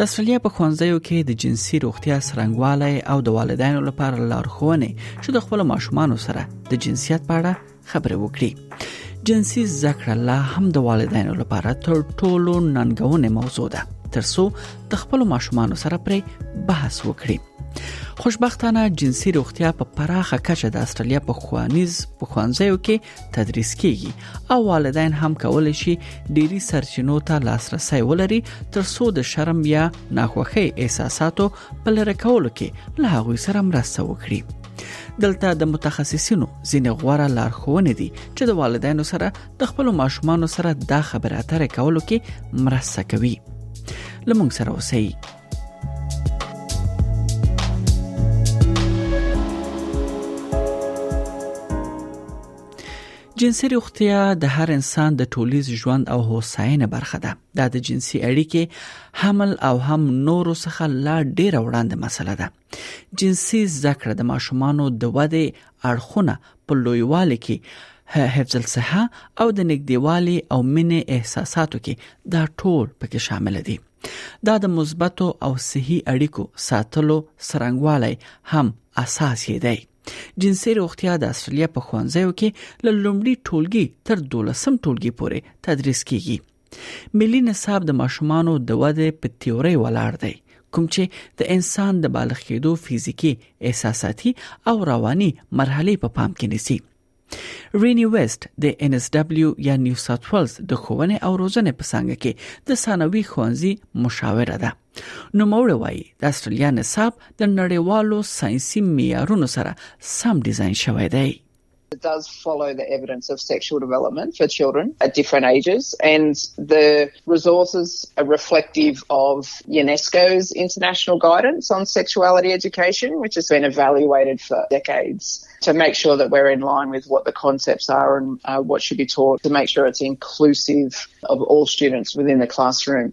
د استرالیا په خوانځیو کې د جنسي روغتیا سرنګوالی او د والدینو لپاره لارښوونه چې د خپل ماشومان سره د جنسیت په اړه خبرې وکړي جنسي زکړه لا هم د والدینو لپاره تر ټولو ننګونه موضوع ده ترڅو د خپل ماشومان سره پرې بحث وکړي خوشبختانه جنسي روغتیا په پراخه کچه د استرالیا په خوانیز په خوانځیو کې تدریس کیږي او والدین هم کولای شي ډيري سرچینو ته لاسرسي ولري ترڅو د شرم یا ناخوښي احساساتو په لری کولو کې له هغوی سره مرسته وکړي دلته د متخصصینو ځینې غوړه لارښوونې دي چې د والدینو سره د خپل ماشومان سره د خبرې اترې کولو کې مرسته کوي لمونږ سره اوسئ جنسي روغتیا د هر انسان د ټولیز ژوند او هوساینې برخه ده دا د جنسي اړیکې حمل او هم نورو څخه لا ډیره وړاندې مسله ده جنسي زده کړه د ماشومانو د ودې اړخونه په لویوالي کې حفظ الصحه او د نګدیوالي او مینې احساساتو کې دا ټول پکې شامل دي دا د مثبتو او صحي اړیکو ساتلو سرنګوالی هم اساس یې دی جنسي روغتیا د استرالیا په خوانځیو کې له لومړي ټولګي تر 12م ټولګي پورې تدریس کیږي ملي نصاب د ماشومانو د وده په تیوري ولاړ دی کوم چې د انسان د بالغ کېدو فزیکی، احساساتي او رواني مرحله په پام کې نیسي. رینی ویست د ان اس دبليو یا نیو ساوت ویلز د ښوونې او روزنې په څنګه کې د ثانوي ښوونځي مشاوره ده نو موړه وایي د استرالیا نصاب د نړیوالو ساينسي معیارونو سره سم ډیزاین شوی دی It does follow the evidence of sexual development for children at different ages, and the resources are reflective of UNESCO's international guidance on sexuality education, which has been evaluated for decades. to make sure that we're in line with what the concepts are and uh, what should be taught to make sure it's inclusive of all students within the classroom.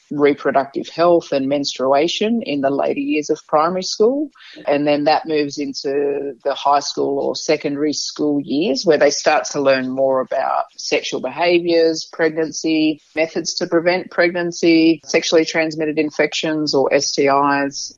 reproductive health and menstruation in the later years of primary school. And then that moves into the high school or secondary school years where they start to learn more about sexual behaviours, pregnancy, methods to prevent pregnancy, sexually transmitted infections or STIs,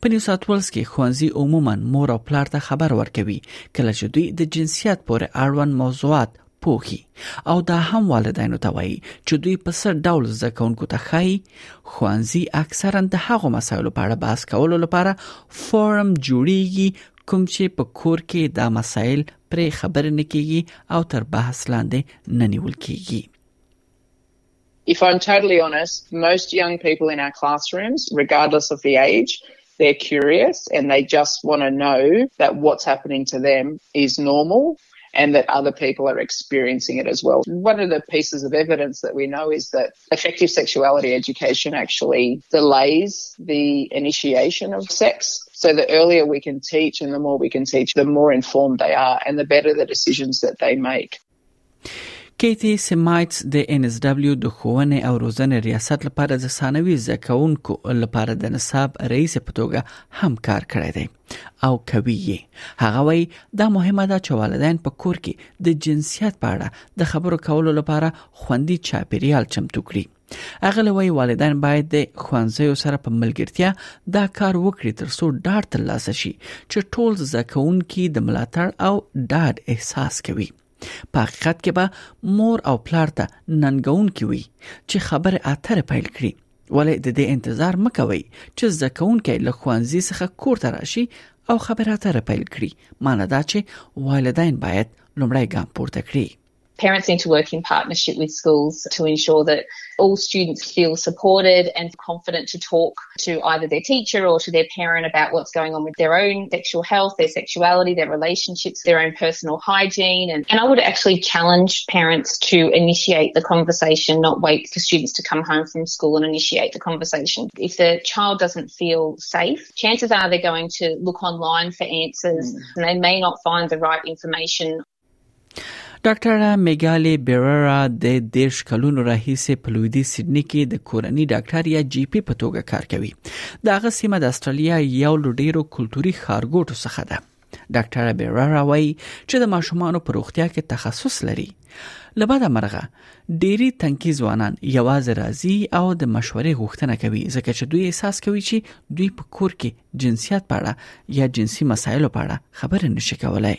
په نیو ساوت ولز کې ښوونځي عموما مور او پلار ته خبر ورکوي کله چې دوی د جنسیت پورې اړوند موضوعات پوهي او دا هم والدینو ته وایي چې دوی په سر ډول زده کوونکو ته ښایي ښوونځي اکثرا د هغو مسایلو په اړه بحث کولو لپاره فورم جوړیږي کوم چې په کور کې دا مسایل پرې خبرې نه کیږي او تر بحث لاندې نه نیول کیږي If I'm totally honest, most young people in our classrooms, regardless of the age, they're curious and they just want to know that what's happening to them is normal and that other people are experiencing it as well. One of the pieces of evidence that we know is that effective sexuality education actually delays the initiation of sex. So the earlier we can teach and the more we can teach, the more informed they are and the better the decisions that they make. کیتی سیمایټس د ان اس دبليو د ښوونې او روزنې ریاست لپاره د ثانوي زده کوونکو لپاره د نصاب رئیس په توګه هم کار کړی دی او کوي یې هغه وایي دا مهمه ده چې والدین په کور کې د جنسیت په اړه د خبرو کولو لپاره خوندي چاپیریال چمتو کړي هغه لوی والدین باید د خوانځیو سره په ملګرتیا دا کار وکړي تر څو ډاډ ترلاسه شي چې ټول زکونکي د ملاتړ او ډاډ احساس کوي په حقیقت کې به مور او پلار ته ننګون کوي چې خبره اتره پیل کړي ولې د دې انتظار مکوي چې زکونکي له خوانځي څخه کور ته راشي او خبره اتره پیل کړي مانه دا چې والدین باید لومړی ګام پورته کړي parents need to work in partnership with schools to ensure that all students feel supported and confident to talk to either their teacher or to their parent about what's going on with their own sexual health, their sexuality, their relationships, their own personal hygiene. And, and I would actually challenge parents to initiate the conversation, not wait for students to come home from school and initiate the conversation. If the child doesn't feel safe, chances are they're going to look online for answers mm. and they may not find the right information. ډاکټر میګالی بیررا د دیش کلونو راهیسې په لویدي سیدنی کې د کورنۍ ډاکټر یا جی پی په توګه کار کوي دا غ سیمه د استرالیا یو لډیرو کلتوري خارګوټو څخه ده ډاکټر بیررا وایي چې د ماشومان په روغتیا کې تخصص لري لبد مرغه ډيري تنکي ځوانان یوازې راځي او د مشورې غوښتنه کوي ځکه چې دوی احساس کوي چې دوی په کور کې جنسیت پاړه یا جنسي مسایلو پاړه خبرې نشي کولای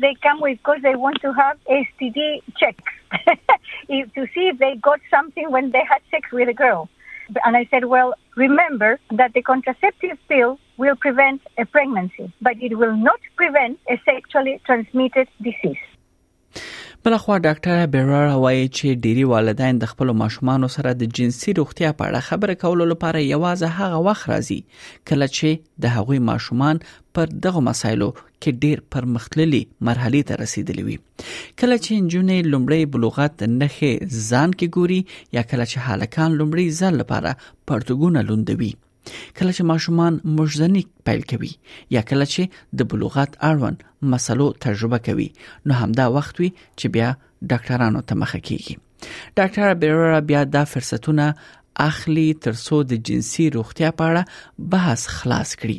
They come with because they want to have STD checks. to see if they got something when they had sex with a girl. And I said, well, remember that the contraceptive pill will prevent a pregnancy, but it will not prevent a sexually transmitted disease. بلخوا ډاکټر بیرارا وایي چې ډیری والدین د خپل ماشومان سره د جنسي روغتیا په اړه خبرې کولو لپاره یوازې هغه وخت راځي کله چې د هغوی ماشومان پر دغه مسایلو کې ډیر پرمختللي مرحله ته رسیدلی وي کله چې جنونې لومړی بلوغت نخې ځان کې ګوري یا کله چې هلکان لومړی ځل لپاره پرتګونه لوندوي کله چې ماشومان مجزنی پیل کوي یا کله چې د بلوغت اړوند مسلو تجربه کوي نو همدا وخت وي چې بیا ډاکټرانو ته مخه کیږي ډاکټر بیرورا بیا دا فرصتونه اخلي ترڅو د جنسي روغتیا په اړه بحث خلاص کړي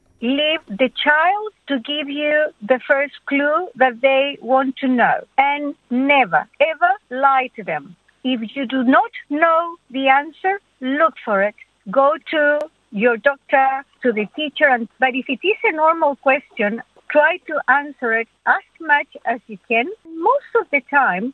leave the child to give you the first clue that they want to know. And never, ever lie to them. If you do not know the answer, look for it. Go to your doctor, to the teacher. And, but if it is a normal question, try to answer it as much as you can. Most of the time,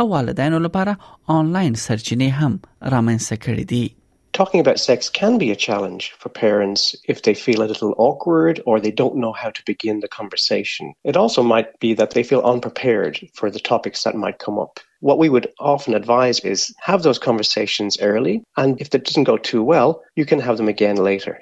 او والدینو لپاره آنلاین سرچینې هم رامنځته کړې دي talking about sex can be a challenge for parents if they feel a little awkward or they don't know how to begin the conversation. It also might be that they feel unprepared for the topics that might come up. What we would often advise is have those conversations early, and if that doesn't go too well, you can have them again later.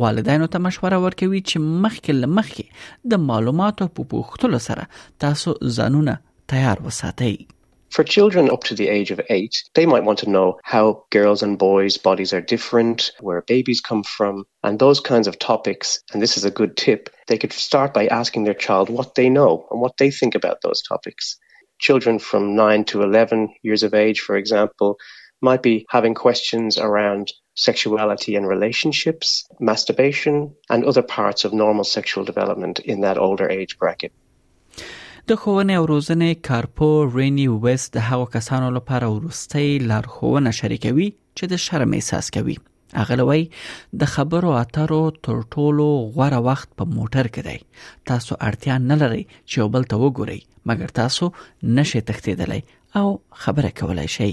والدینو ته مشوره ورکوي چې مخکې له مخکې د معلوماتو په پوښتلو سره تاسو ځانونه تیار وساتئ For children up to the age of eight, they might want to know how girls and boys' bodies are different, where babies come from, and those kinds of topics. And this is a good tip. They could start by asking their child what they know and what they think about those topics. Children from 9 to 11 years of age, for example, might be having questions around sexuality and relationships, masturbation, and other parts of normal sexual development in that older age bracket. د ښوونې او روزنې کارپو رینی وست د هغو کسانو لپاره ورستۍ لارښوونه شریکوي چې د شرم احساس کوي اغلوي د خبرو اترو تر ټولو غوره وخت په موټر کې دی تاسو اړتیا نه لرئ چې یو بل ته وګورئ مګر تاسو نشئ تښتیدلی او خبره کولای شئ